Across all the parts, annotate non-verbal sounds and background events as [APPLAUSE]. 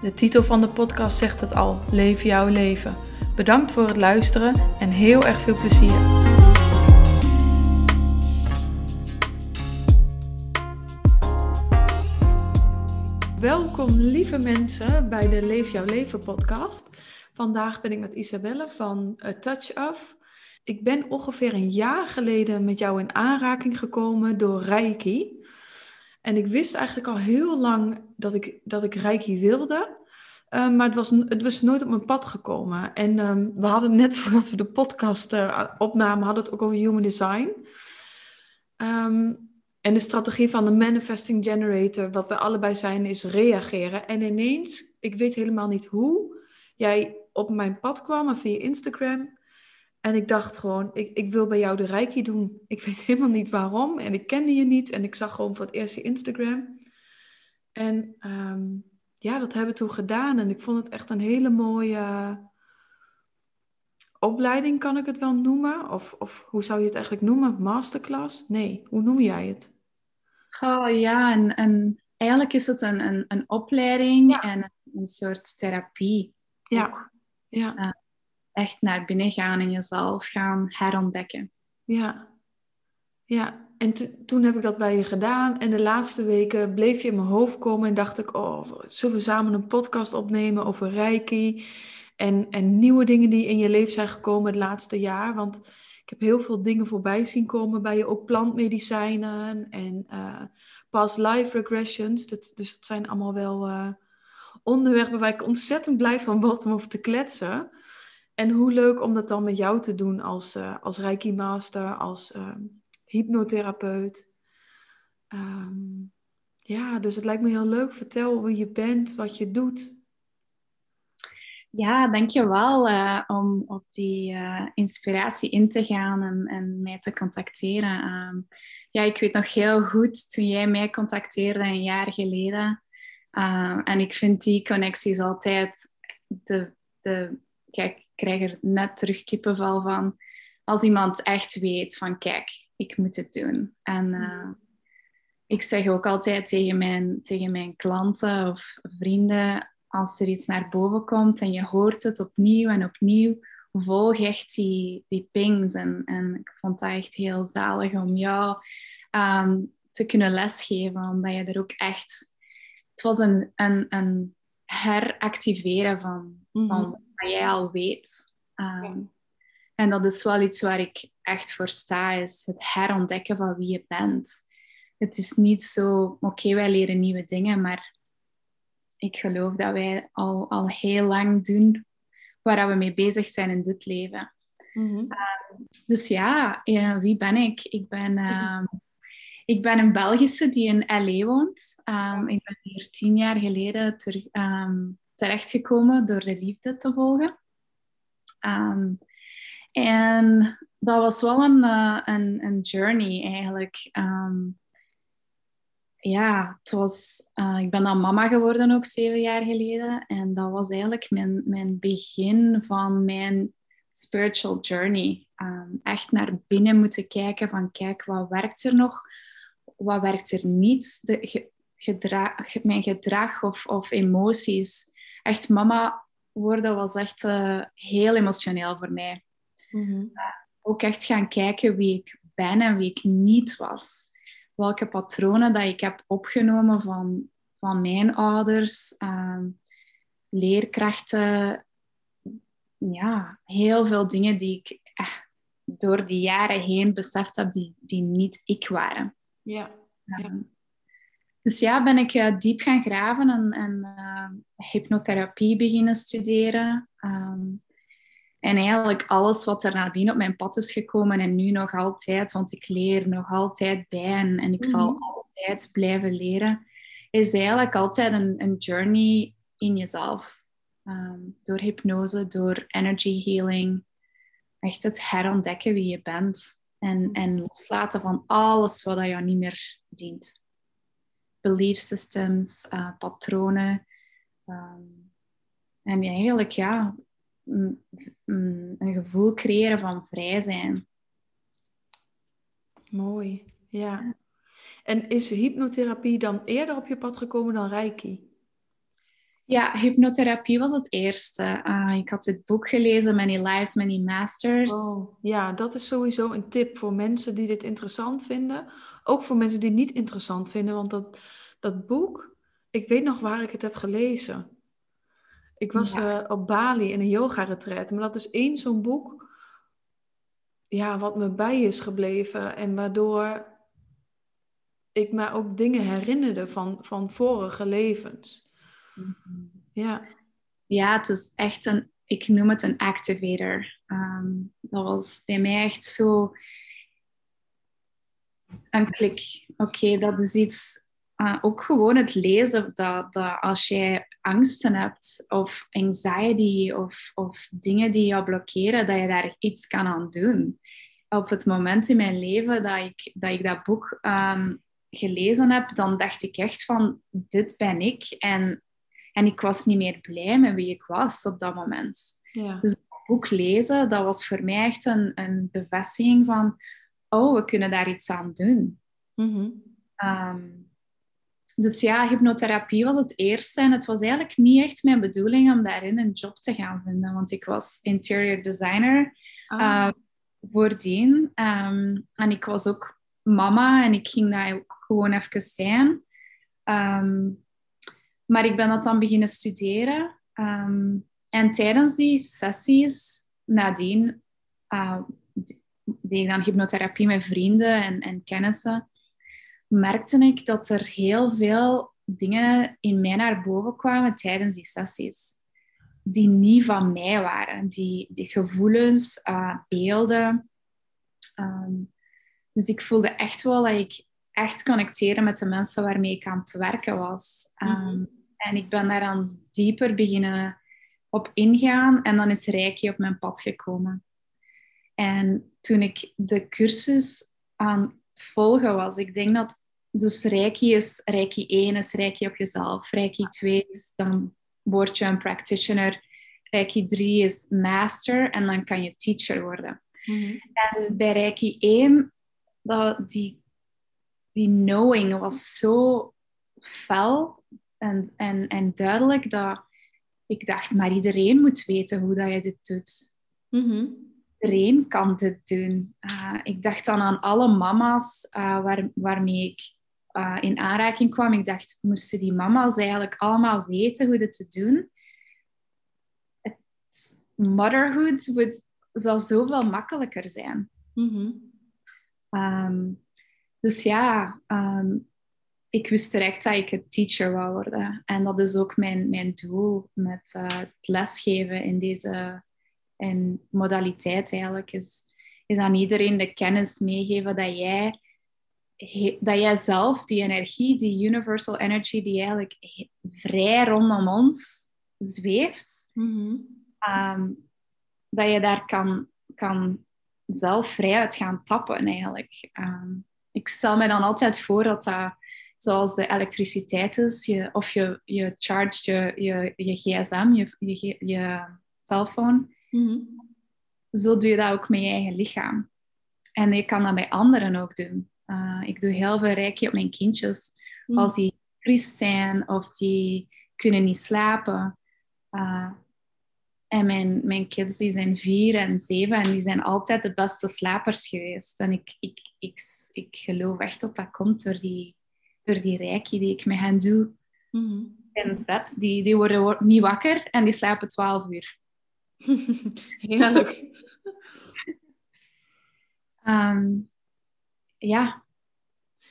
De titel van de podcast zegt het al: Leef jouw leven. Bedankt voor het luisteren en heel erg veel plezier. Welkom lieve mensen bij de Leef jouw leven podcast. Vandaag ben ik met Isabelle van A Touch Of. Ik ben ongeveer een jaar geleden met jou in aanraking gekomen door Reiki. En ik wist eigenlijk al heel lang dat ik, dat ik Reiki wilde. Ehm, maar het was, het was nooit op mijn pad gekomen. En ehm, we hadden net [LAUGHS] voordat we de podcast uh, opnamen, hadden het ook over human design. Ehm, en de strategie van de manifesting generator, wat we allebei zijn, is reageren. En ineens, ik weet helemaal niet hoe, jij op mijn pad kwam via Instagram. En ik dacht gewoon, ik, ik wil bij jou de reiki doen. Ik weet [LAUGHS] helemaal niet waarom. En ik kende je niet. En ik zag gewoon voor het eerst je Instagram. En ja, dat hebben we toen gedaan. En ik vond het echt een hele mooie opleiding, kan ik het wel noemen? Of, of hoe zou je het eigenlijk noemen? Masterclass? Nee, hoe noem jij het? Oh ja, en, en eigenlijk is het een, een, een opleiding en een, soort therapie. Ja. ja. Uh, echt naar binnen gaan en jezelf gaan herontdekken. Ja. Ja, en toen heb ik dat bij je gedaan. En de laatste weken bleef je in mijn hoofd komen en dacht ik, oh, zullen we samen een podcast opnemen over Reiki? En, en nieuwe dingen die in je leven zijn gekomen het laatste jaar. Want ik heb heel veel dingen voorbij zien komen bij je, ook plantmedicijnen en uh, past life regressions. Dat, dus dat zijn allemaal wel uh, onderwerpen waar ik ontzettend blij van word om over te kletsen. En hoe leuk om dat dan met jou te doen als, uh, als Reiki Master, als ehm, hypnotherapeut. Ehm, ja, dus het lijkt me heel leuk. Vertel wie je bent, wat je doet. Ja, dankjewel uh, om op die uh, inspiratie in te gaan en, en mij te contacteren. Ehm, ja, ik weet nog heel goed toen jij mij contacteerde een jaar geleden. En ik vind die connecties altijd de, de kijk, krijg er net terug kippenval van. Als iemand echt weet van kijk, ik moet het doen. En uh, ik zeg ook altijd tegen mijn, tegen mijn klanten of vrienden, als er iets naar boven komt en je hoort het opnieuw en opnieuw, volg echt die, die pings. En, en ik vond dat echt heel zalig om jou um, te kunnen lesgeven, omdat je er ook echt... Het was een, een, een heractiveren van, mm -hmm. van wat jij al weet. Um, en dat is wel iets waar ik echt voor sta, is het herontdekken van wie je bent. Het is niet zo, oké, wij leren nieuwe dingen, maar ik geloof dat wij al, al heel lang doen waar we mee bezig zijn in dit leven. Mm -hmm. uh, dus ja, uh, wie ben ik? Ik ben, uh, [LAUGHS] ik ben een Belgische die in L.A. woont. Um, ik ben hier tien jaar geleden ter, um, terechtgekomen door de liefde te volgen. Um, en dat was wel een, uh, een, journey eigenlijk. Um, ja, het was, uh, ik ben dan mama geworden ook zeven jaar geleden. En dat was eigenlijk mijn, mijn begin van mijn spiritual journey. Um, echt naar binnen moeten kijken van kijk, wat werkt er nog? Wat werkt er niet? De, mijn gedrag of, of emoties. Echt mama worden was echt uh, heel emotioneel voor mij. Mm Ook echt gaan kijken wie ik ben en wie ik niet was. Welke patronen dat ik heb opgenomen van, van mijn ouders, uh, leerkrachten. Ja, heel veel dingen die ik eh, door die jaren heen beseft heb, die, die niet ik waren. Ja. ja. Um, dus ja, ben ik uh, diep gaan graven en, en uh, hypnotherapie beginnen studeren. Um, en eigenlijk alles wat er nadien op mijn pad is gekomen en nu nog altijd, want ik leer nog altijd bij en, en ik zal mhm. altijd blijven leren, is eigenlijk altijd een, een journey in jezelf. Ehm, door hypnose, door energy healing. Echt het herontdekken wie je bent. En, en loslaten van alles wat jou niet meer dient. Belief systems, uh, patronen. Ehm, en eigenlijk ja, een gevoel creëren van vrij zijn. Mooi, ja. En is hypnotherapie dan eerder op je pad gekomen dan Reiki? Ja, hypnotherapie was het eerste. Uh, ik had dit boek gelezen, Many Lives, Many Masters. Oh, ja, dat is sowieso een tip voor mensen die dit interessant vinden. Ook voor mensen die het niet interessant vinden, want dat, dat boek, ik weet nog waar ik het heb gelezen. Ik was eh, op Bali in een yoga-retreat, maar dat is één zo'n boek ja, wat me bij is gebleven en waardoor ik me ook dingen herinnerde van, van vorige levens. Mhm. Ja. Ja, het is echt een, ik noem het een activator. Ehm, dat was bij mij echt zo een klik. Oké, dat is iets, uh, ook gewoon het lezen, dat, dat als jij angsten hebt of anxiety of, of dingen die jou blokkeren, dat je daar iets kan aan doen. Op het moment in mijn leven dat ik dat, ik dat boek ehm, gelezen heb, dan dacht ik echt van, dit ben ik. En, en ik was niet meer blij met wie ik was op dat moment. Ja. Dus het boek lezen, dat was voor mij echt een, een bevestiging van, oh, we kunnen daar iets aan doen. Mm dus ja, hypnotherapie was het eerste. En het was eigenlijk niet echt mijn bedoeling om daarin een job te gaan vinden. Want ik was interior designer oh. uh, voordien. Ehm, en ik was ook mama en ik ging daar ook gewoon even zijn. Ehm, maar ik ben dat dan beginnen studeren. Um, en tijdens die sessies nadien uh, deed ik dan hypnotherapie met vrienden en, en kennissen merkte ik dat er heel veel dingen in mij naar boven kwamen tijdens die sessies. Die niet van mij waren. Die, die gevoelens, uh, beelden. Ehm, dus ik voelde echt wel dat ik echt connecteerde met de mensen waarmee ik aan het werken was. Ehm, mhm. En ik ben daar dan dieper beginnen op ingaan. En dan is Reiki op mijn pad gekomen. En toen ik de cursus aan volgen was. Ik denk dat dus Reiki is Reiki 1 is Reiki op jezelf. Reiki 2 is dan word je een practitioner. Reiki 3 is master en dan kan je teacher worden. Mhm. En bij Reiki 1, dat, die, die knowing was zo fel en, en, en duidelijk dat ik dacht, maar iedereen moet weten hoe dat je dit doet. Mm iedereen kan dit doen. Uh, ik dacht dan aan alle mama's uh, waar, waarmee ik uh, in aanraking kwam. Ik dacht, moesten die mama's eigenlijk allemaal weten hoe dit te doen? Het motherhood would, zal zoveel makkelijker zijn. Mm um, dus ja, um, ik wist direct dat ik een teacher wou worden. En dat is ook mijn, mijn doel met het lesgeven in deze en modaliteit eigenlijk is, is aan iedereen de kennis meegeven dat jij, dat jij zelf die energie, die universal energy die eigenlijk vrij rondom ons zweeft, mhm. ehm, dat je daar kan, kan zelf vrij uit gaan tappen eigenlijk. Ehm, ik stel me dan altijd voor dat dat zoals de elektriciteit is, je, of je, je charge je, je, je gsm, je, je, je Mhm. Zo doe je dat ook met je eigen lichaam. En je kan dat bij anderen ook doen. Uh, ik doe heel veel reiki op mijn kindjes. Mhm. Als die triest zijn of die kunnen niet slapen. Uh, en mijn, mijn kids die zijn vier en zeven en die zijn altijd de beste slapers geweest. En ik, ik, ik, ik geloof echt dat dat komt door die, door die reiki die ik met hen doe. Mm -hmm. bed. Die, die worden niet wakker en die slapen twaalf uur. Heerlijk. um, [LAUGHS] ja.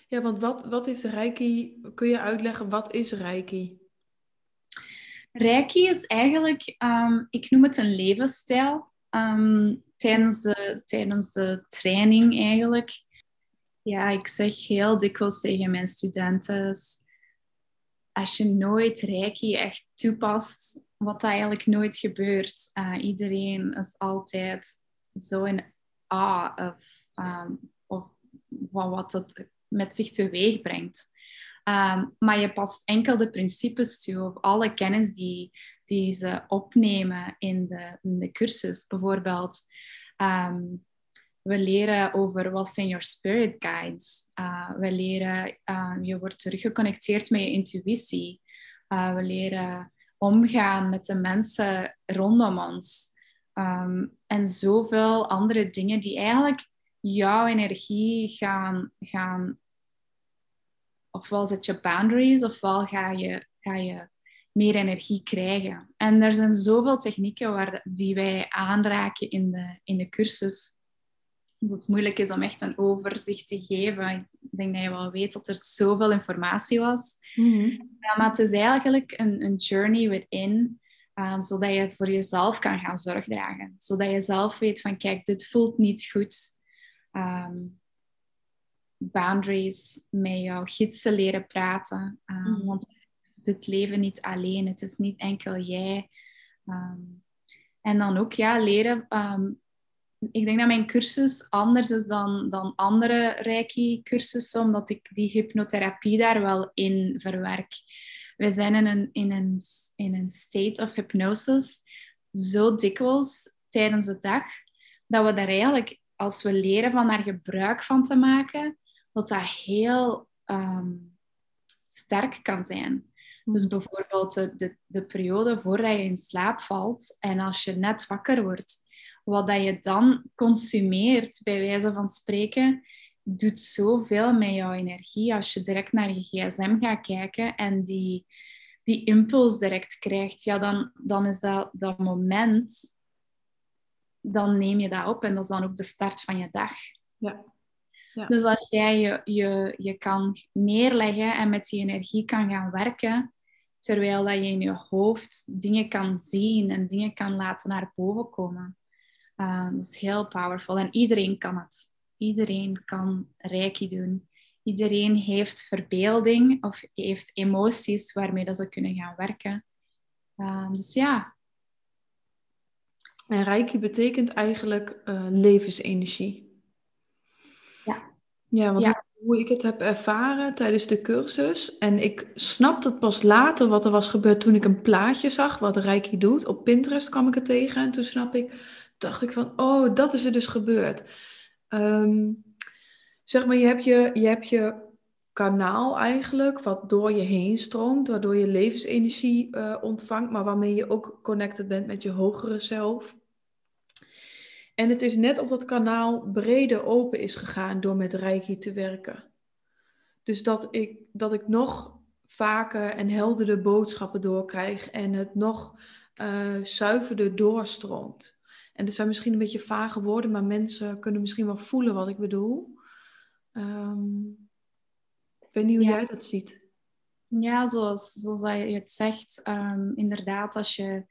Ja, want wat, wat is Reiki? Kun je uitleggen, wat is Reiki? Reiki is eigenlijk, um, ik noem het een levensstijl. Um, tijdens, de, tijdens de training eigenlijk. Ja, ik zeg heel dikwijls tegen mijn studenten, als je nooit Reiki echt toepast, wat dat eigenlijk nooit gebeurt. Uh, iedereen is altijd zo in awe of, um, of van wat het met zich teweeg brengt. Um, maar je past enkel de principes toe of alle kennis die, die ze opnemen in de, in de cursus. Bijvoorbeeld, um, we leren over wat zijn your spirit guides. Uh, we leren, je wordt teruggeconnecteerd met je intuïtie. Uh, we leren omgaan met de mensen rondom ons. Um, en zoveel andere dingen die eigenlijk jouw energie gaan, gaan ofwel zet je boundaries, ofwel ga je, ga je meer energie krijgen. En er zijn zoveel technieken waar, die wij aanraken in de, in de cursus. Dat het moeilijk is om echt een overzicht te geven. Ik denk dat je wel weet dat er zoveel informatie was. Mhm. ja, maar het is eigenlijk een, een journey within, uh, zodat je voor jezelf kan gaan zorg dragen. Zodat je zelf weet van, kijk, dit voelt niet goed. Um, boundaries, met jouw gidsen leren praten. Um, Want dit leven niet alleen, het is niet enkel jij. Ehm, en dan ook ja, leren. Ehm, ik denk dat mijn cursus anders is dan, dan andere Reiki-cursussen, omdat ik die hypnotherapie daar wel in verwerk. We zijn in een, in een, in een state of hypnosis zo dikwijls tijdens de dag, dat we daar eigenlijk, als we leren van daar gebruik van te maken, dat dat heel ehm, sterk kan zijn. Dus hmm. bijvoorbeeld de, de, de, periode voordat je in slaap valt en als je net wakker wordt, wat dat je dan consumeert, bij wijze van spreken, doet zoveel met jouw energie. Als je direct naar je gsm gaat kijken en die, die impuls direct krijgt, ja, dan, dan is dat, dat moment, dan neem je dat op en dat is dan ook de start van je dag. Ja. Dus als jij je, je, je kan neerleggen en met die energie kan gaan werken, terwijl dat je in je hoofd dingen kan zien en dingen kan laten naar boven komen. Uh, dat is heel powerful en iedereen kan het. Iedereen kan reiki doen. Iedereen heeft verbeelding of heeft emoties waarmee dat ze kunnen gaan werken. Uh, dus ja. En reiki betekent eigenlijk uh, levensenergie. Ja, want hoe ik het heb ervaren tijdens de cursus. En ik snapte het pas later wat er was gebeurd toen ik een plaatje zag, wat Reiki doet. Op Pinterest kwam ik het tegen en toen snap ik, dacht ik van, oh, dat is er dus gebeurd. Ehm, zeg maar, je hebt je, je hebt je kanaal eigenlijk, wat door je heen stroomt, waardoor je levensenergie uh, ontvangt, maar waarmee je ook connected bent met je hogere zelf. En het is net of dat kanaal breder open is gegaan door met Reiki te werken. Dus dat ik, dat ik nog vaker en helderder boodschappen doorkrijg en het nog uh, zuiverder doorstroomt. En dat zijn misschien een beetje vage woorden, maar mensen kunnen misschien wel voelen wat ik bedoel. Um, ik weet niet hoe jij dat ziet. Ja, zoals, zoals je het zegt, um, inderdaad, als je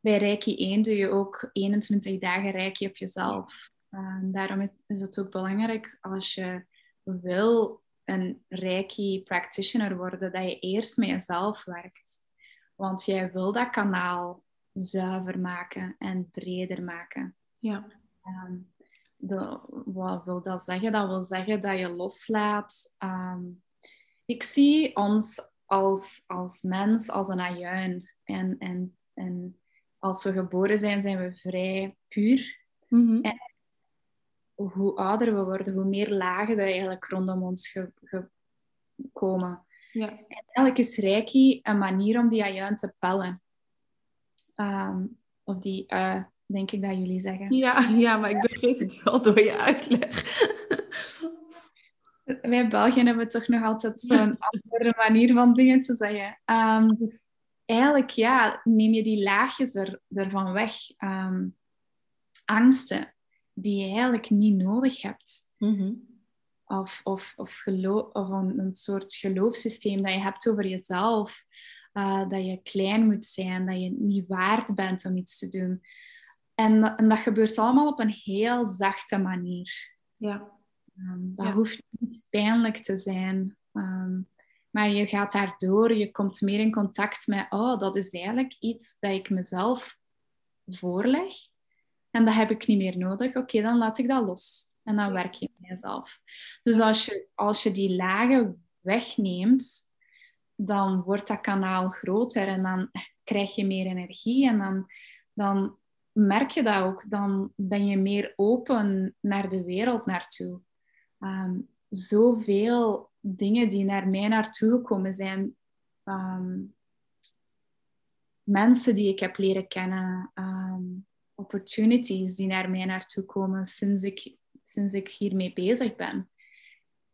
bij Reiki 1 doe je ook 21 dagen Reiki op jezelf. Um, daarom is het ook belangrijk als je wil een Reiki practitioner worden, dat je eerst met jezelf werkt. Want jij wil dat kanaal zuiver maken en breder maken. Ja. Um, de, wat wil dat zeggen? Dat wil zeggen dat je loslaat. Um, ik zie ons als, als mens als een ajuin. En, en, en als we geboren zijn, zijn we vrij puur. Mhm. En hoe ouder we worden, hoe meer lagen er eigenlijk rondom ons komen. Ja. En eigenlijk is Reiki een manier om die ajuin te pellen. Ehm, of die uh, denk ik dat jullie zeggen. Ja, ja, maar ik begreep het wel door je uitleg. [LAUGHS] Wij Belgen hebben toch nog altijd zo'n [LAUGHS] andere manier van dingen te zeggen. Um, dus eigenlijk ja, neem je die laagjes er, ervan weg. Ehm, angsten die je eigenlijk niet nodig hebt. Mhm. Of, of, of, geloof, of een, een, soort geloofssysteem dat je hebt over jezelf. Uh, dat je klein moet zijn, dat je niet waard bent om iets te doen. En, en dat gebeurt allemaal op een heel zachte manier. Ja. Um, dat hoeft niet pijnlijk te zijn. Um, Maar je gaat daardoor, je komt meer in contact met, oh, dat is eigenlijk iets dat ik mezelf voorleg. En dat heb ik niet meer nodig. Oké, dan laat ik dat los. En dan werk je met jezelf. Dus als je, als je die lagen wegneemt, dan wordt dat kanaal groter en dan krijg je meer energie. En dan, dan merk je dat ook. Dan ben je meer open naar de wereld naartoe. Um, zoveel dingen die naar mij naartoe gekomen zijn. Ehm, mensen die ik heb leren kennen. Ehm, opportunities die naar mij naartoe komen sinds ik, sinds ik hiermee bezig ben.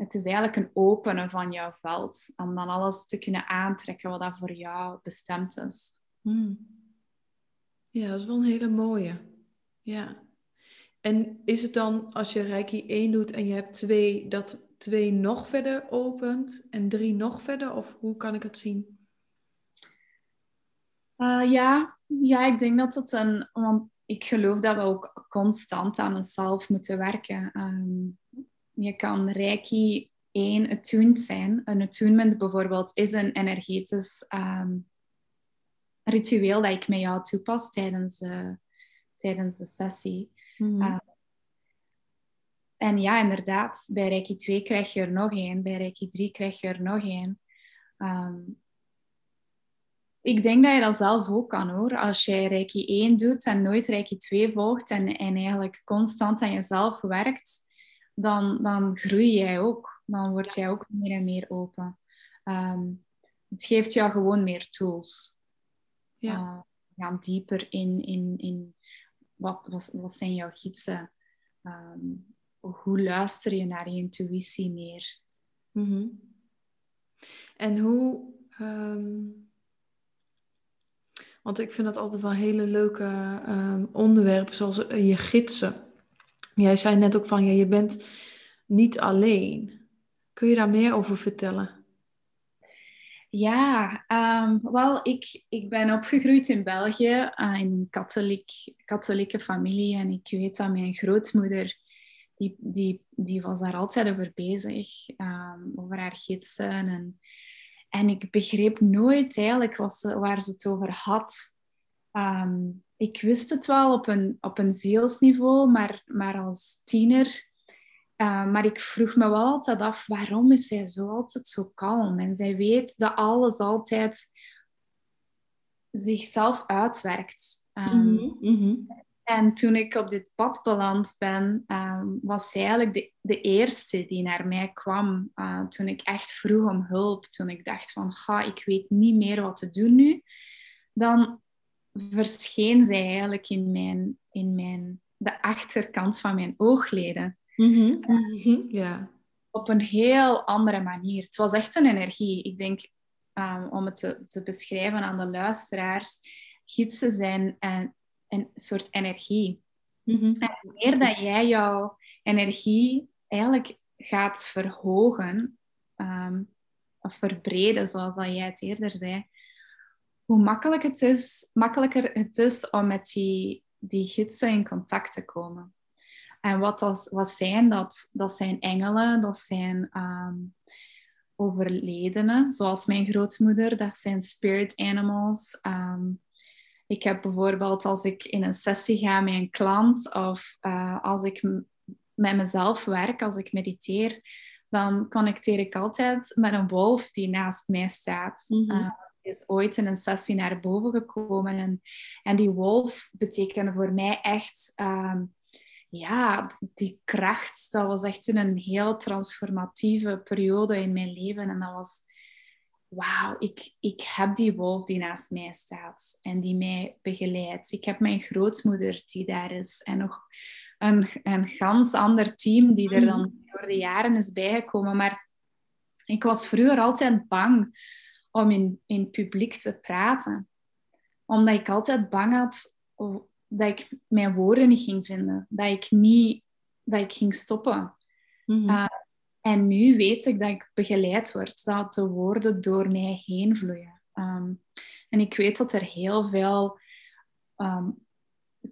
Het is eigenlijk een openen van jouw veld. Om dan alles te kunnen aantrekken wat dat voor jou bestemd is. Hmm. Ja, dat is wel een hele mooie. Ja. En is het dan als je Reiki 1 doet en je hebt twee, dat twee nog verder opent en drie nog verder? Of hoe kan ik het zien? Uh, ja. ja, ik denk dat het een... Want ik geloof dat we ook constant aan onszelf moeten werken. Um, je kan Reiki 1 attuned zijn. Een attunement bijvoorbeeld is een energetisch um, ritueel dat ik met jou toepas tijdens, de, tijdens de sessie. Mm -hmm. En ja, inderdaad, bij Reiki 2 krijg je er nog één, bij Reiki 3 krijg je er nog één. Um, ik denk dat je dat zelf ook kan hoor. Als jij Reiki 1 doet en nooit Reiki 2 volgt en, en eigenlijk constant aan jezelf werkt, dan, dan groei jij ook. Dan word jij ook meer en meer open. Um, het geeft jou gewoon meer tools. Ja. Uh, gaan dieper in, in, in wat, wat, wat zijn jouw gidsen? Um, hoe luister je naar je intuïtie meer? Mm -hmm. En hoe... Um, want ik vind dat altijd wel hele leuke um, onderwerpen, zoals je gidsen. Jij zei net ook van, ja, je bent niet alleen. Kun je daar meer over vertellen? Ja, um, wel, ik, ik ben opgegroeid in België uh, in een katholiek, katholieke familie. En ik weet dat mijn grootmoeder die, die, die was daar altijd over bezig, um, over haar gidsen. En, en ik begreep nooit eigenlijk ze, waar ze het over had. Um, ik wist het wel op een, op een zielsniveau, maar, maar als tiener. Uh, maar ik vroeg me wel altijd af, waarom is zij zo altijd zo kalm? En zij weet dat alles altijd zichzelf uitwerkt. Um, mm -hmm. En toen ik op dit pad beland ben, ehm, was zij eigenlijk de, de, eerste die naar mij kwam. Uh, toen ik echt vroeg om hulp, toen ik dacht van, ga, ik weet niet meer wat te doen nu. Dan verscheen zij eigenlijk in, mijn, in mijn, de achterkant van mijn oogleden. Mm -hmm. Op een heel andere manier. Het was echt een energie. Ik denk, um, om het te, te, beschrijven aan de luisteraars, gidsen zijn en een soort energie. Mm En meer dat jij jouw energie eigenlijk gaat verhogen um, of verbreden, zoals dat jij het eerder zei, hoe makkelijk het is, makkelijker het is om met die, die gidsen in contact te komen. En wat, dat, wat zijn dat? Dat zijn engelen, dat zijn um, overledenen, zoals mijn grootmoeder, dat zijn spirit animals. Um, ik heb bijvoorbeeld als ik in een sessie ga met een klant of uh, als ik met mezelf werk, als ik mediteer, dan connecteer ik altijd met een wolf die naast mij staat. Mm -hmm. Is ooit in een sessie naar boven gekomen en, en die wolf betekende voor mij echt uh, ja, die kracht. Dat was echt een heel transformatieve periode in mijn leven en dat was wauw, ik, ik heb die wolf die naast mij staat en die mij begeleidt. Ik heb mijn grootmoeder die daar is en nog een, een gans ander team die er dan mm. door de jaren is bijgekomen. Maar ik was vroeger altijd bang om in, in publiek te praten. Omdat ik altijd bang had dat ik mijn woorden niet ging vinden. Dat ik, niet, dat ik ging stoppen. Mm -hmm. En nu weet ik dat ik begeleid word, dat de woorden door mij heen vloeien. Um, en ik weet dat er heel veel um,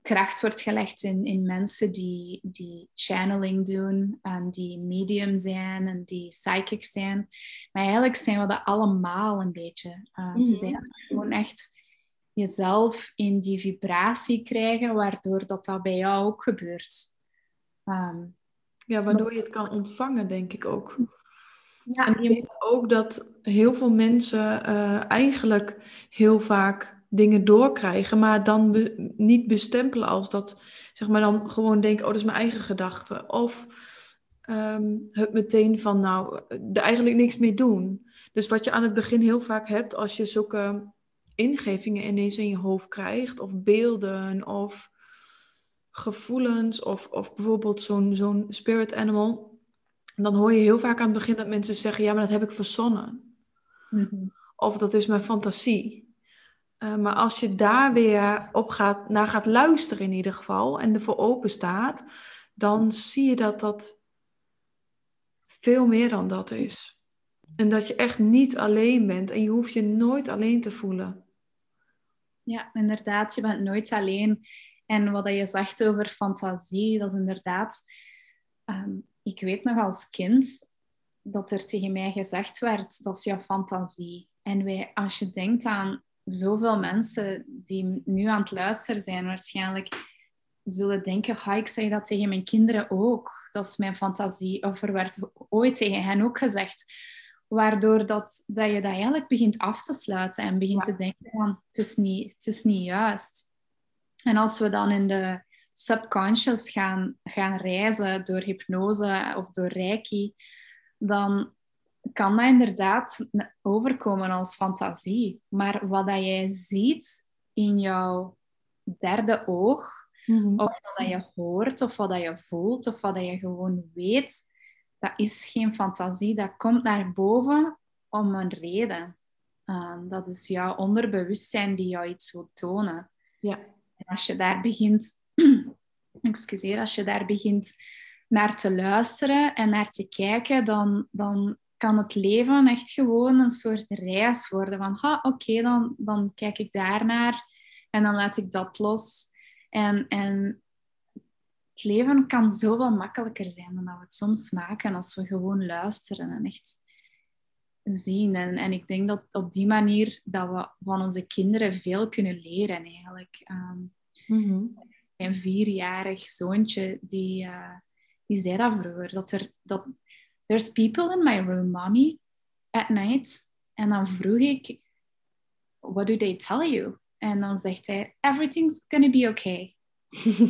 kracht wordt gelegd in, in mensen die, die channeling doen en die medium zijn en die psychic zijn. Maar eigenlijk zijn we dat allemaal een beetje. Uh, mm zijn gewoon echt jezelf in die vibratie krijgen, waardoor dat, dat bij jou ook gebeurt. Ehm, ja, waardoor je het kan ontvangen, denk ik ook. Ja, en je weet ook dat heel veel mensen uh, eigenlijk heel vaak dingen doorkrijgen, maar dan niet bestempelen als dat, zeg maar dan gewoon denken, oh, dat is mijn eigen gedachte. Of um, het meteen van, nou, er eigenlijk niks mee doen. Dus wat je aan het begin heel vaak hebt, als je zulke ingevingen ineens in je hoofd krijgt, of beelden, of gevoelens, of, of bijvoorbeeld zo'n zo'n spirit animal, dan hoor je heel vaak aan het begin dat mensen zeggen, ja, maar dat heb ik verzonnen. Mm Of dat is mijn fantasie. Eh, maar als je daar weer op gaat, naar gaat luisteren in ieder geval en ervoor open staat, dan zie je dat dat veel meer dan dat is. En dat je echt niet alleen bent en je hoeft je nooit alleen te voelen. Ja, inderdaad, je bent nooit alleen. En wat je zegt over fantasie, dat is inderdaad... Ehm, ik weet nog als kind dat er tegen mij gezegd werd, dat is jouw fantasie. En wij, als je denkt aan zoveel mensen die nu aan het luisteren zijn, waarschijnlijk zullen denken, ga ik zeg dat tegen mijn kinderen ook. Dat is mijn fantasie. Of er werd ooit tegen hen ook gezegd. Waardoor dat, dat je dat eigenlijk begint af te sluiten en begint te denken van, het is, niet, het is niet juist. En als we dan in de subconscious gaan, gaan reizen door hypnose of door reiki, dan kan dat inderdaad overkomen als fantasie. Maar wat dat jij ziet in jouw derde oog, mhm. of wat dat je hoort, of wat dat je voelt, of wat dat je gewoon weet, dat is geen fantasie. Dat komt naar boven om een reden. Um, dat is jouw onderbewustzijn die jou iets wil tonen. Ja. En als je daar begint, [CLEARS THROAT] excuseer, als je daar begint naar te luisteren en naar te kijken, dan, dan kan het leven echt gewoon een soort reis worden. Van, ha, oké, dan, dan kijk ik daarnaar en dan laat ik dat los. En, en het leven kan zoveel makkelijker zijn dan dat we het soms maken als we gewoon luisteren en echt zien. En, en ik denk dat op die manier dat we van onze kinderen veel kunnen leren eigenlijk. Um, mm Mijn vierjarig zoontje, die, uh, die zei dat vroeger, dat er... Dat, There's people in my room, mommy, at night. En dan vroeg ik, what do they tell you? En dan zegt hij, everything's gonna be okay. [LAUGHS]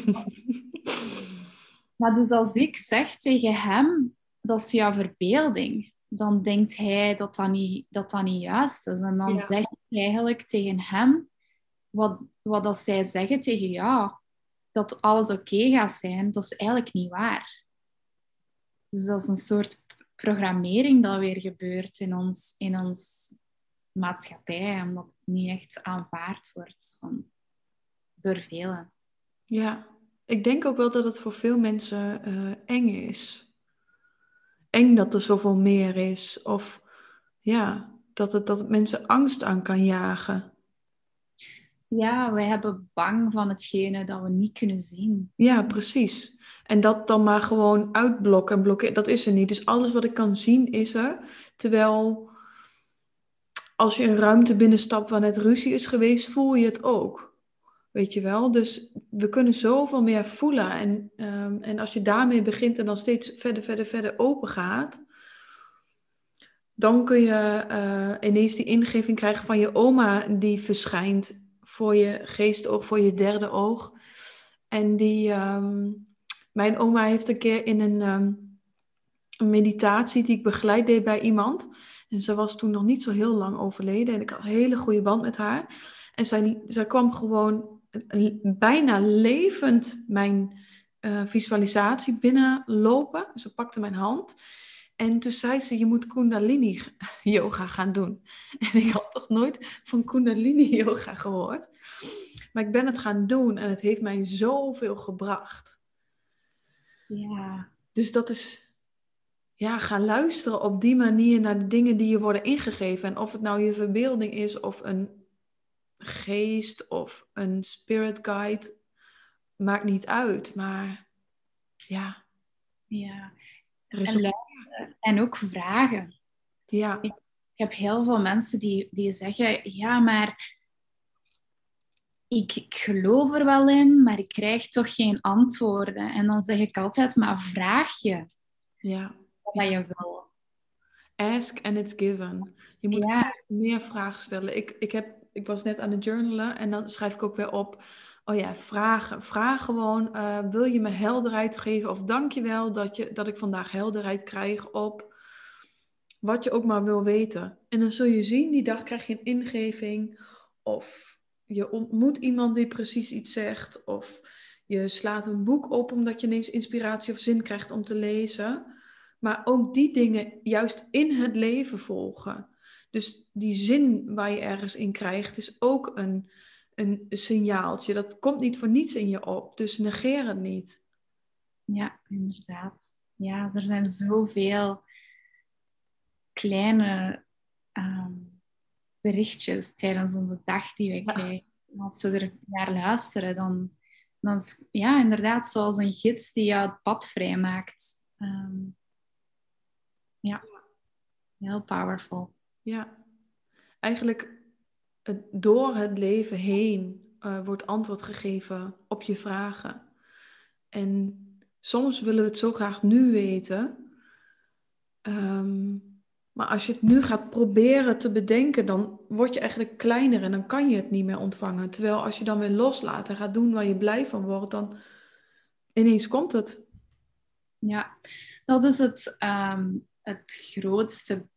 maar dus als ik zeg tegen hem, dat is jouw verbeelding, dan denkt hij dat dat niet, dat dat niet juist is. En dan zeg ik eigenlijk tegen hem, wat, wat dat zij zeggen tegen jou, dat alles oké gaat zijn, dat is eigenlijk niet waar. Dus dat is een soort programmering dat weer gebeurt in ons, in ons maatschappij, omdat het niet echt aanvaard wordt door velen. Ja, ik denk ook wel dat het voor veel mensen uh, eng is. Eng dat er zoveel meer is. Of ja, dat het, dat het mensen angst aan kan jagen. Ja, wij hebben bang van hetgene dat we niet kunnen zien. Ja, precies. En dat dan maar gewoon uitblokken en blokkeren, dat is er niet. Dus alles wat ik kan zien is er. Terwijl als je een ruimte binnenstapt waar net ruzie is geweest, voel je het ook. Weet je wel? Dus we kunnen zoveel meer voelen. En, ehm, en als je daarmee begint en dan steeds verder, verder, verder open gaat, dan kun je uh, ineens die ingeving krijgen van je oma die verschijnt voor je geestoog, voor je derde oog. En die, ehm, mijn oma heeft een keer in een, ehm, een, meditatie die ik begeleid deed bij iemand. En ze was toen nog niet zo heel lang overleden en ik had een hele goede band met haar. En zij, zij kwam gewoon bijna levend mijn uh, visualisatie binnenlopen. Ze pakte mijn hand. En toen zei ze, je moet Kundalini [LAUGHS] yoga gaan doen. [LAUGHS] En ik had toch nooit van Kundalini [LAUGHS] yoga gehoord. Maar ik ben het gaan doen en het heeft mij zoveel gebracht. Ja. Dus dat is, ja, gaan luisteren op die manier naar de dingen die je worden ingegeven. En of het nou je verbeelding is of een geest of een spirit guide. maakt niet uit. Maar ja. Ja. En, en ook vragen. Ja. Ik, heb heel veel mensen die, die zeggen, ja, maar ik, ik geloof er wel in, maar ik krijg toch geen antwoorden. En dan zeg ik altijd, maar vraag je ja. wat je wil. Ask and it's given. Je moet echt meer vragen stellen. Ik, ik, heb, ik was net aan het journalen en dan schrijf ik ook weer op. Oh ja, vragen. Vraag gewoon, uh, wil je me helderheid geven? Of dank je wel dat, je, dat ik vandaag helderheid krijg op wat je ook maar wil weten. En dan zul je zien, die dag krijg je een ingeving. Of je ontmoet iemand die precies iets zegt. Of je slaat een boek op omdat je ineens inspiratie of zin krijgt om te lezen. Maar ook die dingen juist in het leven volgen. Dus die zin waar je ergens in krijgt, is ook een, een signaaltje. Dat komt niet voor niets in je op. Dus negeer het niet. Ja, inderdaad. Ja, er zijn zoveel kleine ehm, berichtjes tijdens onze dag die we krijgen. Als we er naar luisteren, dan, dan ja, inderdaad zoals een gids die jou het pad vrijmaakt. Um, ja, heel powerful. Ja, eigenlijk door het leven heen uh, wordt antwoord gegeven op je vragen. En soms willen we het zo graag nu weten. Um, maar als je het nu gaat proberen te bedenken, dan word je eigenlijk kleiner en dan kan je het niet meer ontvangen. Terwijl als je dan weer loslaat en gaat doen waar je blij van wordt, dan ineens komt het. Ja, dat is het, um, het grootste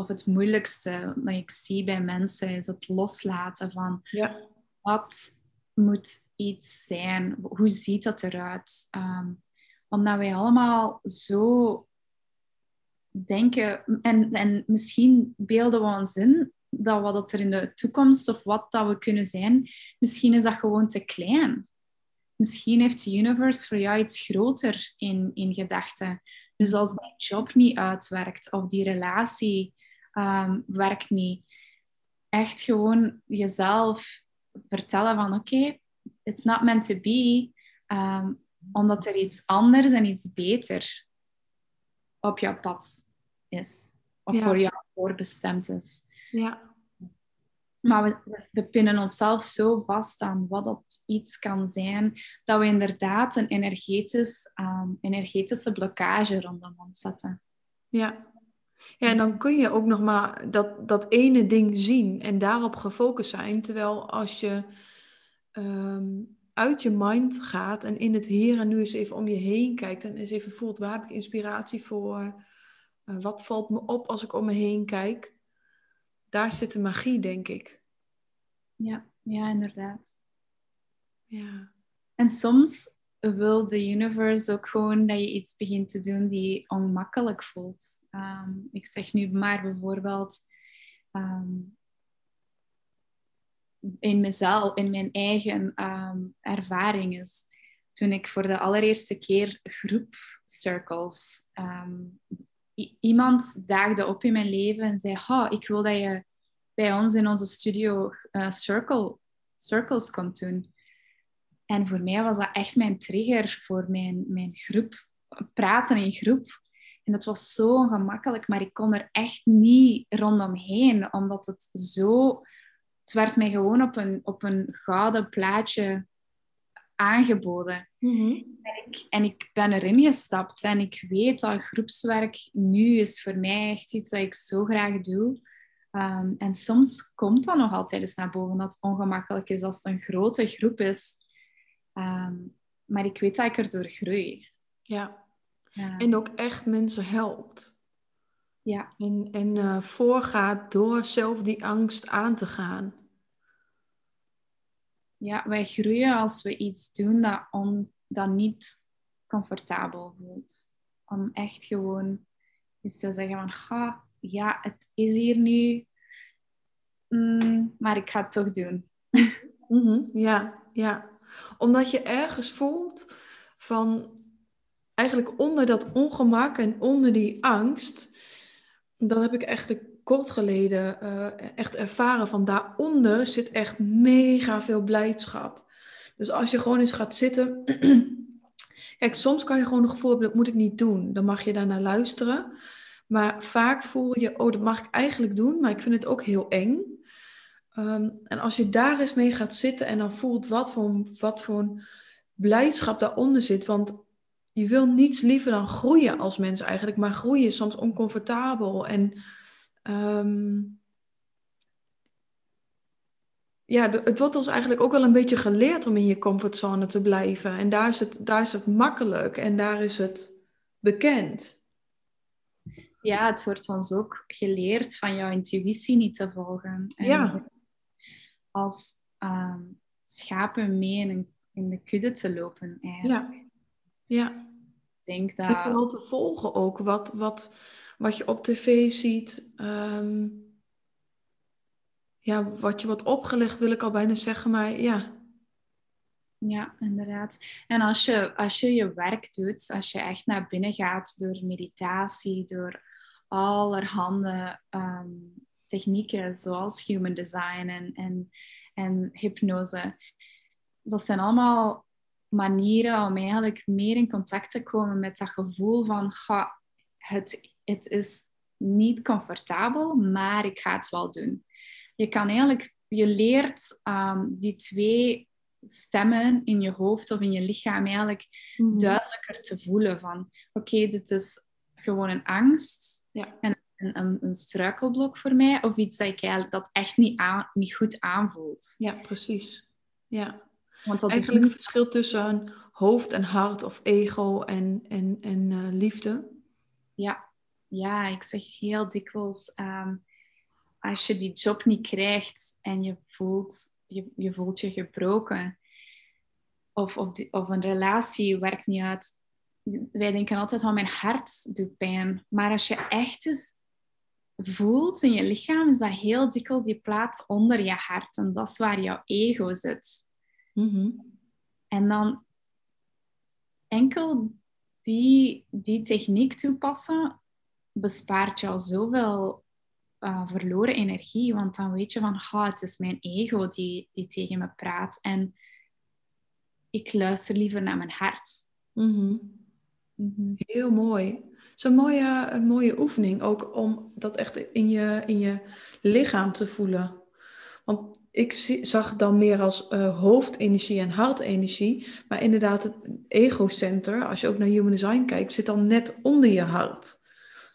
of het moeilijkste dat ik zie bij mensen, is het loslaten van ja. wat moet iets zijn, hoe ziet dat eruit? Um, omdat wij allemaal zo denken, en, en misschien beelden we ons in dat wat er in de toekomst of wat dat we kunnen zijn, misschien is dat gewoon te klein. Misschien heeft de universe voor jou iets groter in, in gedachten. Dus als die job niet uitwerkt of die relatie um, werkt niet, echt gewoon jezelf vertellen van oké, okay, it's not meant to be, um, omdat er iets anders en iets beter op jouw pad is. Of voor jou voorbestemd is. Ja. Maar we, we pinnen onszelf zo vast aan wat dat iets kan zijn, dat we inderdaad een energetisch, um, energetische blokkage rondom ons zetten. Ja. Ja, en dan kun je ook nog maar dat, dat ene ding zien en daarop gefocust zijn. Terwijl als je um, uit je mind gaat en in het hier en nu eens even om je heen kijkt en eens even voelt waar heb ik inspiratie voor, uh, wat valt me op als ik om me heen kijk, daar zit de magie, denk ik. Ja, ja, inderdaad. Ja. En soms wil de universe ook gewoon dat je iets begint te doen die ongemakkelijk voelt. Um, ik zeg nu maar bijvoorbeeld um, in mezelf, in mijn eigen um, ervaring is toen ik voor de allereerste keer groep circles iemand daagde op in mijn leven en zei: oh, Ik wil dat je bij ons in onze studio uh, circle, circles komt doen. En voor mij was dat echt mijn trigger voor mijn, mijn groep, praten in groep. En dat was zo ongemakkelijk, maar ik kon er echt niet rondomheen, omdat het zo... Het werd mij gewoon op een, op een gouden plaatje aangeboden. Mhm. en, ik, en ik ben erin gestapt en ik weet dat groepswerk nu is voor mij echt iets dat ik zo graag doe. Um, en soms komt dat nog altijd eens naar boven dat het ongemakkelijk is als het een grote groep is. Um, maar ik weet dat ik erdoor groei. Ja. ja. En ook echt mensen helpt. Ja. En, en uh, voorgaat door zelf die angst aan te gaan. Ja, wij groeien als we iets doen dat, on, dat niet comfortabel voelt. Om echt gewoon eens te zeggen van, ga, ja, het is hier nu, mm, maar ik ga het toch doen. [LAUGHS] Mm Ja, ja. Omdat je ergens voelt van, eigenlijk onder dat ongemak en onder die angst, dat heb ik eigenlijk kort geleden uh, echt ervaren van daaronder zit echt mega veel blijdschap. Dus als je gewoon eens gaat zitten. [CLEARS THROAT] Kijk, soms kan je gewoon een gevoel hebben, dat moet ik niet doen. Dan mag je daarnaar luisteren. Maar vaak voel je, oh, dat mag ik eigenlijk doen, maar ik vind het ook heel eng. Ehm, en als je daar eens mee gaat zitten en dan voelt wat voor, wat voor blijdschap daaronder zit. Want je wil niets liever dan groeien als mens eigenlijk. Maar groeien is soms oncomfortabel. En ehm, ja, het wordt ons eigenlijk ook wel een beetje geleerd om in je comfortzone te blijven. En daar is het, daar is het makkelijk en daar is het bekend. Ja, het wordt ons ook geleerd van jouw intuïtie niet te volgen. En ja. Als ehm, schapen mee in, in, de kudde te lopen. Eigenlijk. Ja. ja. Ik denk dat... En vooral te volgen ook. Wat, wat, wat je op tv ziet. Ehm, ja, wat je wordt opgelegd, wil ik al bijna zeggen. Maar ja, ja, inderdaad. En als je, als je je werk doet, als je echt naar binnen gaat door meditatie, door allerhande um, technieken zoals human design en, en, en hypnose. Dat zijn allemaal manieren om eigenlijk meer in contact te komen met dat gevoel van ga, het, het is niet comfortabel, maar ik ga het wel doen. Je kan eigenlijk, je leert um, die twee stemmen in je hoofd of in je lichaam eigenlijk mhm. duidelijker te voelen van oké, dit is gewoon een angst ja. en een, een, struikelblok voor mij of iets dat ik dat echt niet, aan, niet goed aanvoelt. Ja, precies. Ja. Want dat eigenlijk het verschil tussen hoofd en hart of ego en, en, en uh, liefde. Ja. ja, ik zeg heel dikwijls, um, als je die job niet krijgt en je voelt je, je voelt je gebroken, of, of, of een relatie werkt niet uit, wij denken altijd van mijn hart doet pijn. Maar als je echt eens voelt in je lichaam, is dat heel dikwijls die plaats onder je hart. En dat is waar jouw ego zit. Mhm. En dan enkel die, die techniek toepassen, bespaart jou zoveel uh, verloren energie. Want dan weet je van, ha, het is mijn ego die, die tegen me praat. En ik luister liever naar mijn hart. Mhm. Mhm. Heel mooi. Is een mooie, een mooie oefening ook om dat echt in je, in je lichaam te voelen. Want ik zag dan meer als uh, hoofdenergie en hartenergie. Maar inderdaad, het ego-center, als je ook naar Human Design kijkt, zit dan net onder je hart.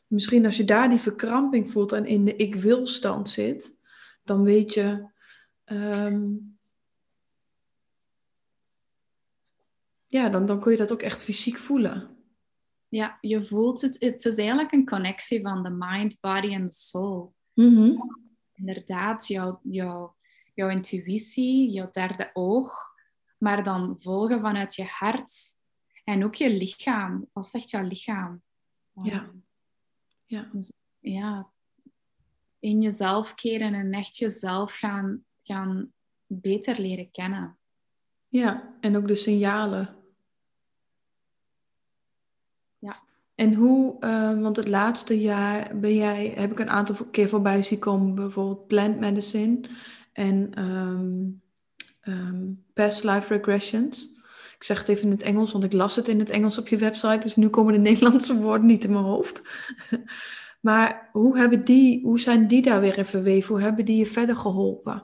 Misschien als je daar die verkramping voelt en in de ik wil stand zit, dan weet je. Ehm, ja, dan, dan kun je dat ook echt fysiek voelen. Ja, je voelt het. Het is eigenlijk een connectie van de mind, body en de soul. Mhm. Inderdaad, jouw, jouw, jouw intuïtie, jouw derde oog, maar dan volgen vanuit je hart en ook je lichaam. Wat zegt jouw lichaam? Ja. Ja. Dus, ja, in jezelf keren en echt jezelf gaan, gaan beter leren kennen. Ja, en ook de signalen. Ja. En hoe, uh, want het laatste jaar ben jij, heb ik een aantal keer voorbij zien komen, bijvoorbeeld plant medicine en um, um, past life regressions. Ik zeg het even in het Engels, want ik las het in het Engels op je website. Dus nu komen de [LAUGHS] Nederlandse woorden niet in mijn hoofd. [LAUGHS] maar hoe, hebben die, hoe zijn die daar weer in verweven? Hoe hebben die je verder geholpen?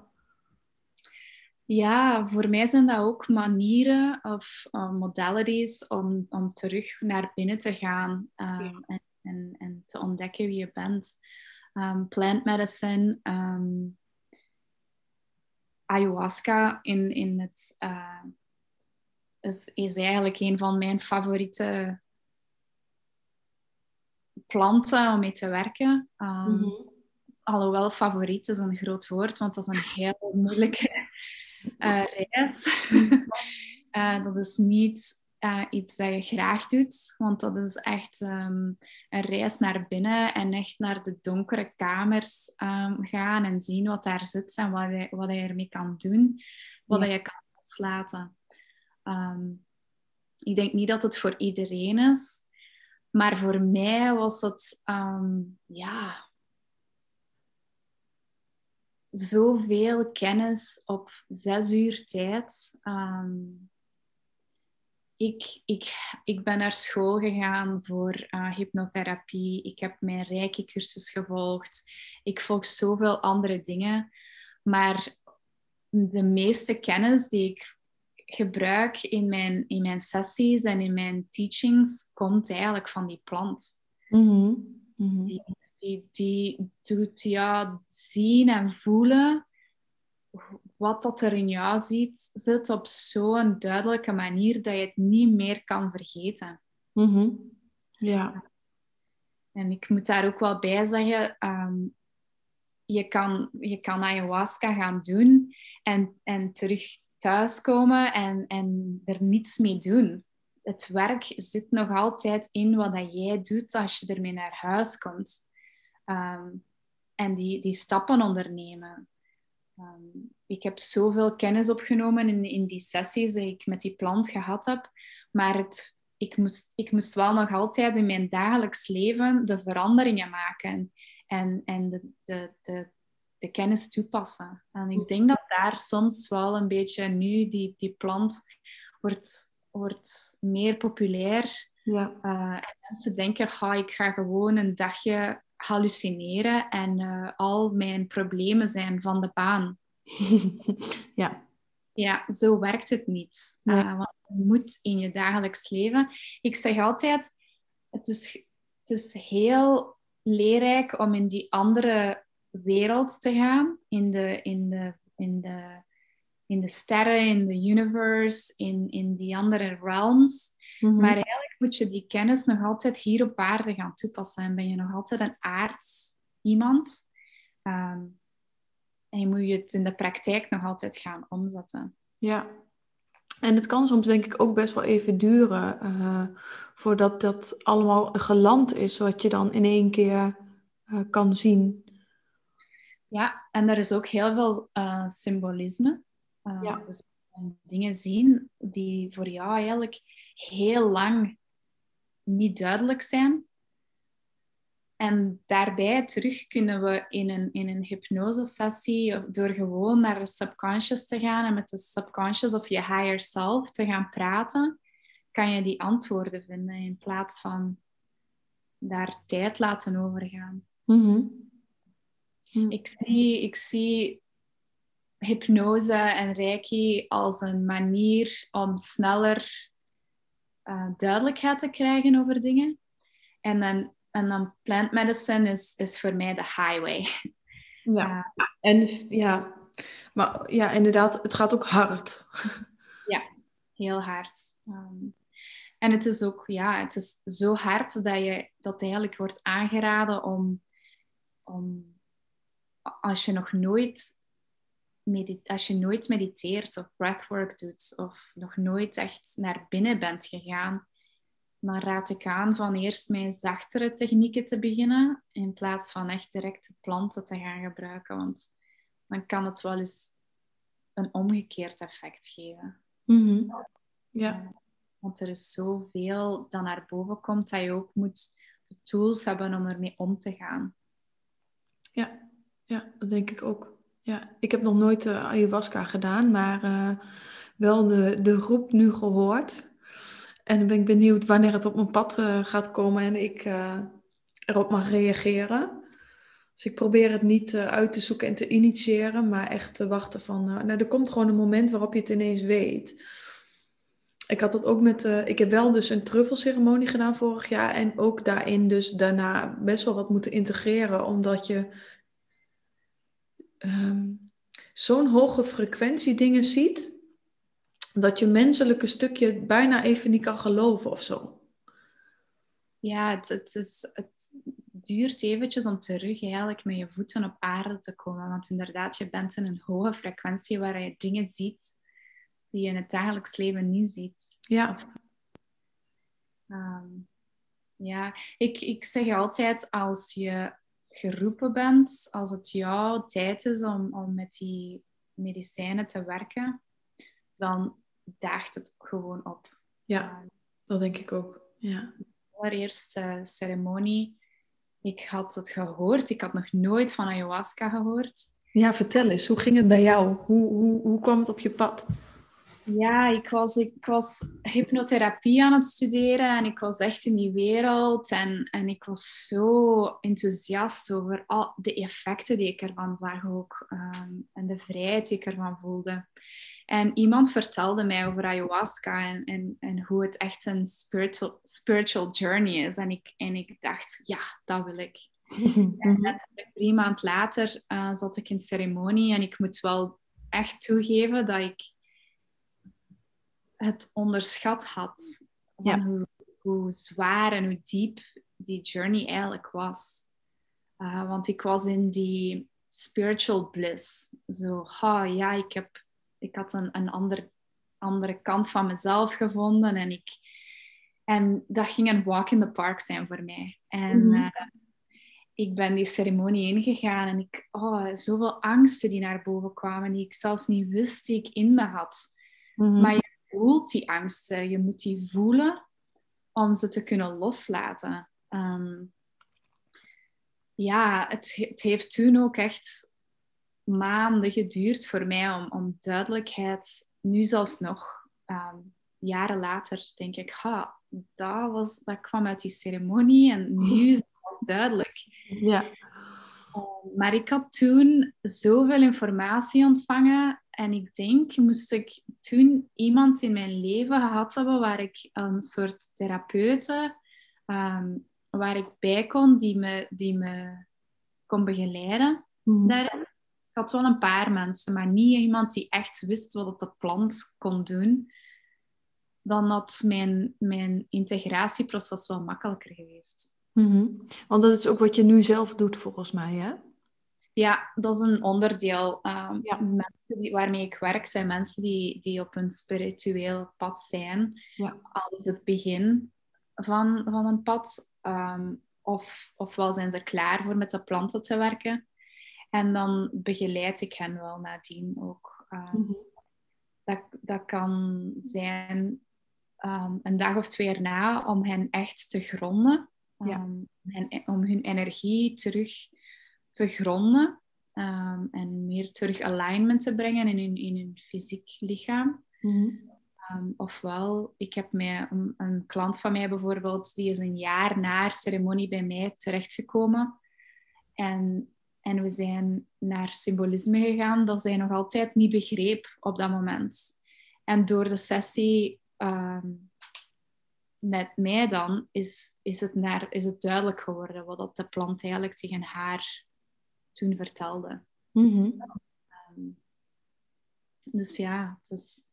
Ja, voor mij zijn dat ook manieren of uh, modalities om, om terug naar binnen te gaan um, en, en, en, te ontdekken wie je bent. Um, plant medicine, um, ayahuasca in, in het uh, is, is eigenlijk een van mijn favoriete planten om mee te werken. Um, Alhoewel favoriet is een groot woord, want dat is een heel moeilijke uh, reis. uh, [LAUGHS] dat is niet uh, iets dat je graag doet, want dat is echt um, een reis naar binnen en echt naar de donkere kamers um, gaan en zien wat daar zit en wat je, wat je ermee kan doen, wat ja. je kan loslaten. Um, ik denk niet dat het voor iedereen is, maar voor mij was het, ja, zoveel kennis op zes uur tijd. Ehm, ik, ik, ik ben naar school gegaan voor uh, hypnotherapie. Ik heb mijn Reiki-cursus gevolgd. Ik volg zoveel andere dingen. Maar de meeste kennis die ik gebruik in mijn, in mijn sessies en in mijn teachings komt eigenlijk van die plant. Mhm. Mhm. Die, die, die doet ja, zien en voelen wat dat er in jou ziet, zit op zo'n duidelijke manier dat je het niet meer kan vergeten. Mhm. Ja. En ik moet daar ook wel bij zeggen, ehm, je, kan, je kan ayahuasca gaan doen en, en terug thuiskomen en, en er niets mee doen. Het werk zit nog altijd in wat dat jij doet als je ermee naar huis komt. Ehm, en die, die stappen ondernemen. Ehm, ik heb zoveel kennis opgenomen in, in die sessies die ik met die plant gehad heb. Maar het, ik, moest, ik moest wel nog altijd in mijn dagelijks leven de veranderingen maken en, en de, de, de, de kennis toepassen. En ik denk dat daar soms wel een beetje nu die, die plant wordt, wordt meer populair. Ja. Uh, en mensen denken, ga ik ga gewoon een dagje hallucineren en uh, al mijn problemen zijn van de baan. [LAUGHS] ja. Ja, zo werkt het niet. Uh, want je moet in je dagelijks leven. Ik zeg altijd, het is, het is heel leerrijk om in die andere wereld te gaan, in de, in de, in de, in de sterren, in de universe, in, in die andere realms. Mhm. Maar eigenlijk moet je die kennis nog altijd hier op aarde gaan toepassen. En ben je nog altijd een aards iemand. Ehm, en je moet je het in de praktijk nog altijd gaan omzetten. Ja. En het kan soms denk ik ook best wel even duren eh, voordat dat allemaal geland is, wat je dan in één keer eh, kan zien. Ja, en er is ook heel veel eh, symbolisme. Uh, Ja. Dus dingen zien die voor jou eigenlijk heel lang niet duidelijk zijn. En daarbij terug kunnen we in een, in een hypnosesessie, door gewoon naar de subconscious te gaan en met de subconscious of je higher self te gaan praten, kan je die antwoorden vinden in plaats van daar tijd laten overgaan. Mhm. Ik zie, ik zie hypnose en reiki als een manier om sneller eh, duidelijkheid te krijgen over dingen. En dan, en dan plant medicine is, is voor mij de highway. Ja. En ja, maar ja, inderdaad, het gaat ook hard. [LAUGHS] Heel hard. Ehm, en het is ook, ja, het is zo hard dat je dat eigenlijk wordt aangeraden om, om als je nog nooit als je nooit mediteert of breathwork doet of nog nooit echt naar binnen bent gegaan, dan raad ik aan van eerst met zachtere technieken te beginnen in plaats van echt direct de planten te gaan gebruiken, want dan kan het wel eens een omgekeerd effect geven. Mhm. Ja. Want er is zoveel dat naar boven komt dat je ook moet de tools hebben om ermee om te gaan. Ja, ja, dat denk ik ook. Ja, ik heb nog nooit uh, ayahuasca gedaan, maar uh, wel de, de roep nu gehoord. En dan ben ik benieuwd wanneer het op mijn pad uh, gaat komen en ik erop mag reageren. Dus ik probeer het niet uit te zoeken en te initiëren, maar echt te wachten van... nou, er komt gewoon een moment waarop je het ineens weet. Ik had dat ook met... ik heb wel dus een truffelceremonie gedaan vorig jaar en ook daarin dus daarna best wel wat moeten integreren, omdat je um, zo'n hoge frequentie dingen ziet, dat je menselijke stukje bijna even niet kan geloven of zo. Ja, het, het, is, het duurt eventjes om terug eigenlijk met je voeten op aarde te komen. Want inderdaad, je bent in een hoge frequentie waar je dingen ziet die je in het dagelijks leven niet ziet. Ja. Um, ja, ik, ik zeg altijd als je geroepen bent, als het jouw tijd is om, om met die medicijnen te werken, dan daagt het gewoon op. Ja, dat denk ik ook. Ja. De allereerste ceremonie, ik had het gehoord. Ik had nog nooit van ayahuasca gehoord. Ja, vertel eens, hoe ging het bij jou? Hoe, hoe, hoe kwam het op je pad? Ja, ik was, ik was hypnotherapie aan het studeren en ik was echt in die wereld. En, en ik was zo enthousiast over al de effecten die ik ervan zag ook. Ehm, en de vrijheid die ik ervan voelde. En iemand vertelde mij over ayahuasca en, en, en hoe het echt een spiritual, spiritual journey is. En ik, en ik dacht, ja, dat wil ik. [LAUGHS] en net drie maanden later uh, zat ik in ceremonie en ik moet wel echt toegeven dat ik het onderschat had. Van hoe, hoe, zwaar en hoe diep die journey eigenlijk was. Uh, want ik was in die spiritual bliss. Zo, ha, ja, ik, heb, ik had een, een ander, andere kant van mezelf gevonden. En, ik, en dat ging een walk in the park zijn voor mij. En mm uh, ik ben die ceremonie ingegaan en ik, oh, zoveel angsten die naar boven kwamen, die ik zelfs niet wist die ik in me had. Mm -hmm. Maar voelt die angsten. Je moet die voelen om ze te kunnen loslaten. Um, ja, het, het, heeft toen ook echt maanden geduurd voor mij om, om duidelijkheid, nu zelfs nog, um, jaren later, denk ik, ha, dat, was, dat kwam uit die ceremonie en nu is het duidelijk. Ja. Um, maar ik had toen zoveel informatie ontvangen en ik denk, moest ik toen iemand in mijn leven gehad hebben waar ik een soort therapeute, um, waar ik bij kon, die me, die me kon begeleiden. Mm. Daar, ik had wel een paar mensen, maar niet iemand die echt wist wat de plant kon doen. Dan had mijn, mijn integratieproces wel makkelijker geweest. Mm -hmm. Want dat is ook wat je nu zelf doet, volgens mij, hè? Ja, dat is een onderdeel. Um, ja. Mensen die, waarmee ik werk zijn mensen die, die op een spiritueel pad zijn. Ja. Al is het begin van, van een pad, um, of, ofwel zijn ze klaar voor met de planten te werken. En dan begeleid ik hen wel nadien ook. Um, mm -hmm. dat, dat kan zijn een dag of twee erna om hen echt te gronden. Ja. En, om hun energie terug te gronden um, en meer terug alignment te brengen in hun, in hun fysiek lichaam. Mm-hmm. Um, ofwel, ik heb mij, een, een, klant van mij bijvoorbeeld, die is een jaar na ceremonie bij mij terechtgekomen. En, en we zijn naar symbolisme gegaan dat zij nog altijd niet begreep op dat moment. En door de sessie um, met mij dan, is, is, het naar, is het duidelijk geworden wat dat de plant eigenlijk tegen haar toen vertelde. Mm-hmm. Um, dus ja, het is,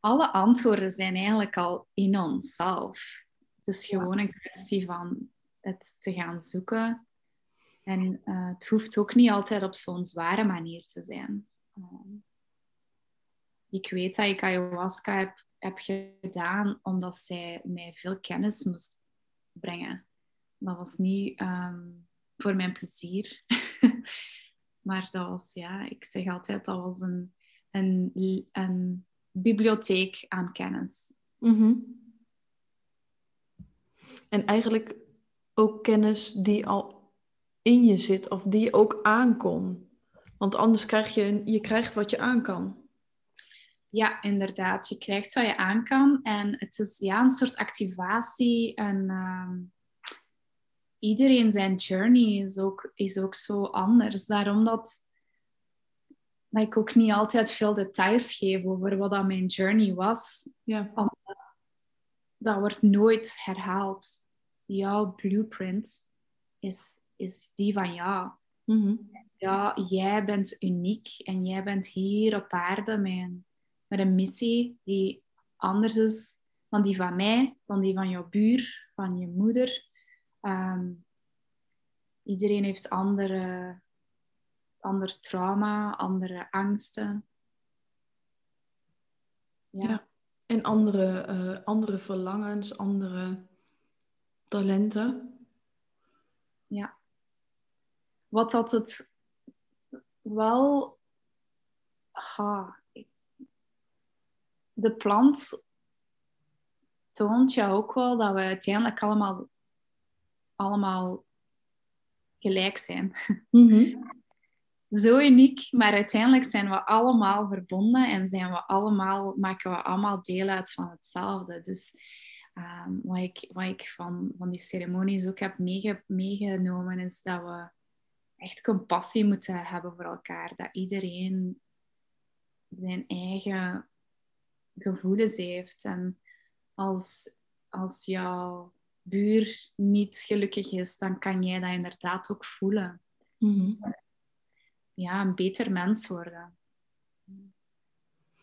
alle antwoorden zijn eigenlijk al in onszelf. Het is gewoon een kwestie van het te gaan zoeken. En uh, het hoeft ook niet altijd op zo'n zware manier te zijn. Um, ik weet dat ik ayahuasca heb, heb gedaan omdat zij mij veel kennis moest brengen. Dat was niet um, voor mijn plezier. [LAUGHS] maar dat was, ja, ik zeg altijd, dat was een, een, een bibliotheek aan kennis. Mm-hmm. En eigenlijk ook kennis die al in je zit of die je ook aankon. Want anders krijg je, je krijgt wat je aan kan. Ja, inderdaad. Je krijgt wat je aan kan. En het is ja, een soort activatie. En uh, iedereen zijn journey is ook, is ook zo anders. Daarom dat, dat ik ook niet altijd veel details geef over wat dat mijn journey was. Ja. dat wordt nooit herhaald. Jouw blueprint is, is die van jou. Mm-hmm. Ja, jij bent uniek en jij bent hier op aarde met een, met een missie die anders is dan die van mij, dan die van jouw buur, van je moeder. Um, iedereen heeft andere, ander trauma, andere angsten. Ja. ja. En andere, uh, andere verlangens, andere talenten. Ja. Wat dat het wel... Ha, de plant toont jou ook wel dat we uiteindelijk allemaal, allemaal gelijk zijn. Mm-hmm. [LAUGHS] zo uniek, maar uiteindelijk zijn we allemaal verbonden en zijn we allemaal, maken we allemaal deel uit van hetzelfde. Dus ehm, wat ik, wat ik van, van die ceremonies ook heb meege, meegenomen, is dat we echt compassie moeten hebben voor elkaar. Dat iedereen zijn eigen gevoelens heeft. En als, als jouw buur niet gelukkig is, dan kan jij dat inderdaad ook voelen. Mhm. Ja, een beter mens worden.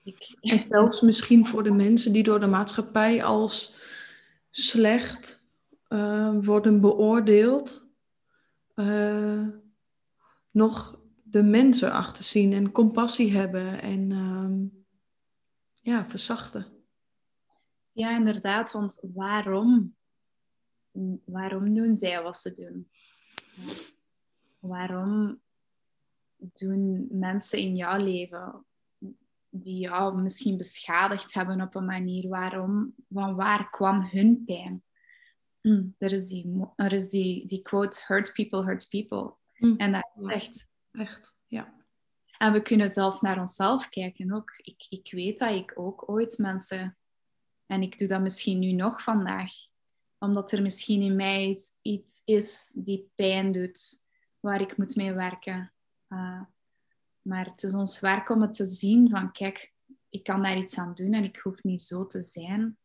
Ik, en zelfs misschien voor de mensen die door de maatschappij als slecht uh, worden beoordeeld, uh, nog de mensen achter zien en compassie hebben en uh, ja, verzachten. Ja, inderdaad, want waarom? Waarom doen zij wat ze doen? Waarom doen mensen in jouw leven die jou misschien beschadigd hebben op een manier, waarom, van waar kwam hun pijn? Hm, er is die, er is die, die quote, hurt people, hurt people. Hm. En dat is echt... Echt, ja. En we kunnen zelfs naar onszelf kijken ook. Ik, ik weet dat ik ook ooit mensen... En ik doe dat misschien nu nog vandaag. Omdat er misschien in mij iets is die pijn doet, waar ik moet mee werken. Uh, maar het is ons werk om het te zien van, kijk, ik kan daar iets aan doen en ik hoef niet zo te zijn.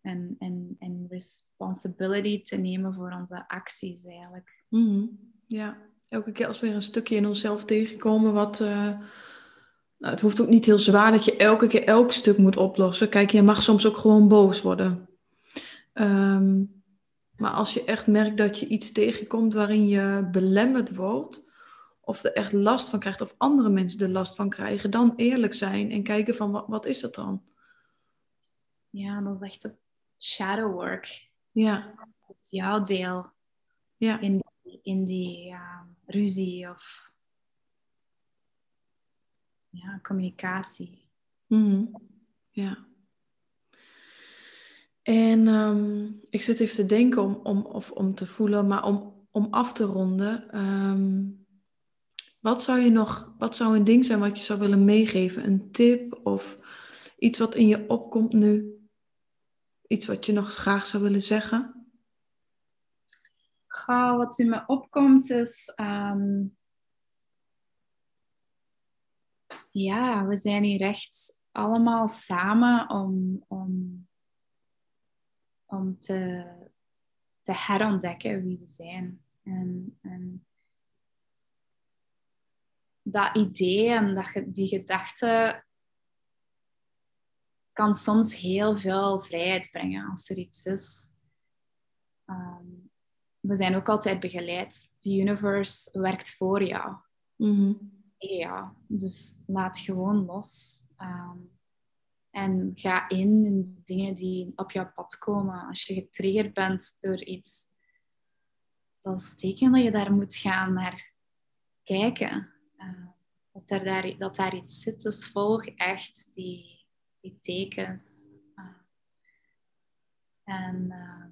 En, en, en responsibility te nemen voor onze acties eigenlijk. Mm Ja, elke keer als we weer een stukje in onszelf tegenkomen wat... Uh... Nou, het hoeft ook niet heel zwaar dat je elke keer elk stuk moet oplossen. Kijk, je mag soms ook gewoon boos worden. Um, maar als je echt merkt dat je iets tegenkomt waarin je belemmerd wordt, of er echt last van krijgt, of andere mensen er last van krijgen, dan eerlijk zijn en kijken van wat, wat is dat dan? Ja, dat is echt het shadow work. Ja. Het jouw deel ja. in, in die ruzie of ja, communicatie. Mm Ja. En um, ik zit even te denken om, om, of om te voelen, maar om, om af te ronden. Um, wat zou je nog, wat zou een ding zijn wat je zou willen meegeven? Een tip of iets wat in je opkomt nu? Iets wat je nog graag zou willen zeggen? Goh, wat in me opkomt is. Um, ja, we zijn hier echt allemaal samen om, om om te, te herontdekken wie we zijn. En, en dat idee en dat, die gedachte kan soms heel veel vrijheid brengen als er iets is. Ehm, we zijn ook altijd begeleid. De universe werkt voor jou. Mm Ja, dus laat gewoon los. Um, en ga in in dingen die op jouw pad komen. Als je getriggerd bent door iets, dat is teken dat je daar moet gaan naar kijken. Uh, dat, er daar, dat daar iets zit. Dus volg echt die, die tekens. Uh, en uh,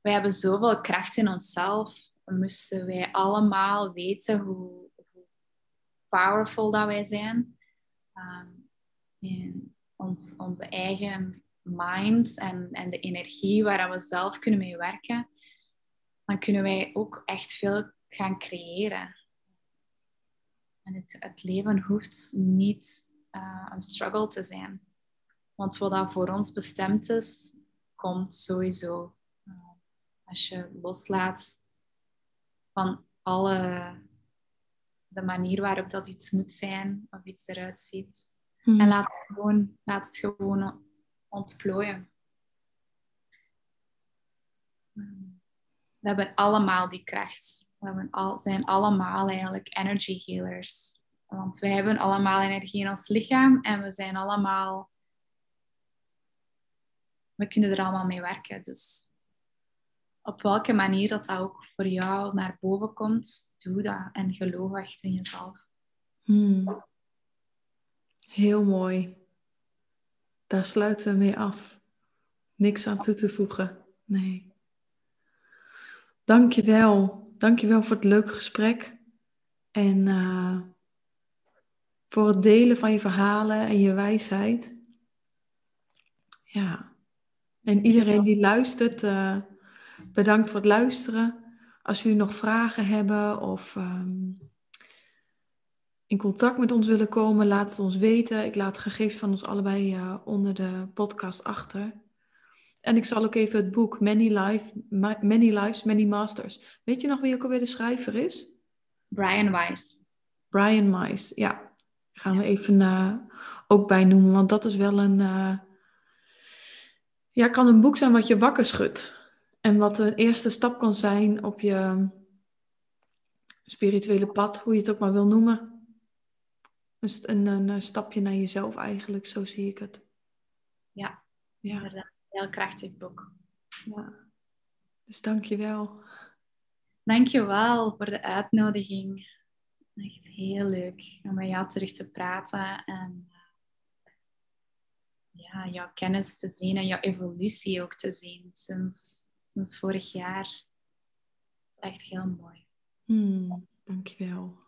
wij hebben zoveel kracht in onszelf. Moesten wij allemaal weten hoe, hoe powerful dat wij zijn. Um, en ons, onze eigen mind en, en de energie waar we zelf kunnen mee werken, dan kunnen wij ook echt veel gaan creëren. En het, het leven hoeft niet uh, een struggle te zijn. Want wat dat voor ons bestemd is, komt sowieso. Uh, als je loslaat van alle de manier waarop dat iets moet zijn of iets eruit ziet, en hmm. laat het gewoon, laat het gewoon ontplooien. We hebben allemaal die kracht. We hebben al, zijn allemaal eigenlijk energy healers. Want wij hebben allemaal energie in ons lichaam en we zijn allemaal. We kunnen er allemaal mee werken. Dus op welke manier dat, dat ook voor jou naar boven komt, doe dat en geloof echt in jezelf. Hmm. Heel mooi. Daar sluiten we mee af. Niks aan toe te voegen. Nee. Dankjewel. Dankjewel voor het leuke gesprek. En uh, voor het delen van je verhalen en je wijsheid. Ja. En iedereen die luistert, uh, bedankt voor het luisteren. Als jullie nog vragen hebben of um, in contact met ons willen komen, laat het ons weten. Ik laat gegevens van ons allebei uh, onder de podcast achter. En ik zal ook even het boek Many, Life, Many Lives, Many Masters. Weet je nog wie ook alweer de schrijver is? Brian Weiss. Brian Weiss, ja. Gaan we even uh, ook bij noemen, want dat is wel een. Uh, ja, kan een boek zijn wat je wakker schudt. En wat een eerste stap kan zijn op je spirituele pad, hoe je het ook maar wil noemen. Een, een, een stapje naar jezelf eigenlijk, zo zie ik het. Ja, ja. inderdaad. Heel krachtig boek. Ja. Dus dank je wel. Dank je wel voor de uitnodiging. Echt heel leuk om met jou terug te praten en eh, ja, jouw kennis te zien en jouw evolutie ook te zien sinds, sinds vorig jaar. Dat is echt heel mooi. Hmm, dankjewel.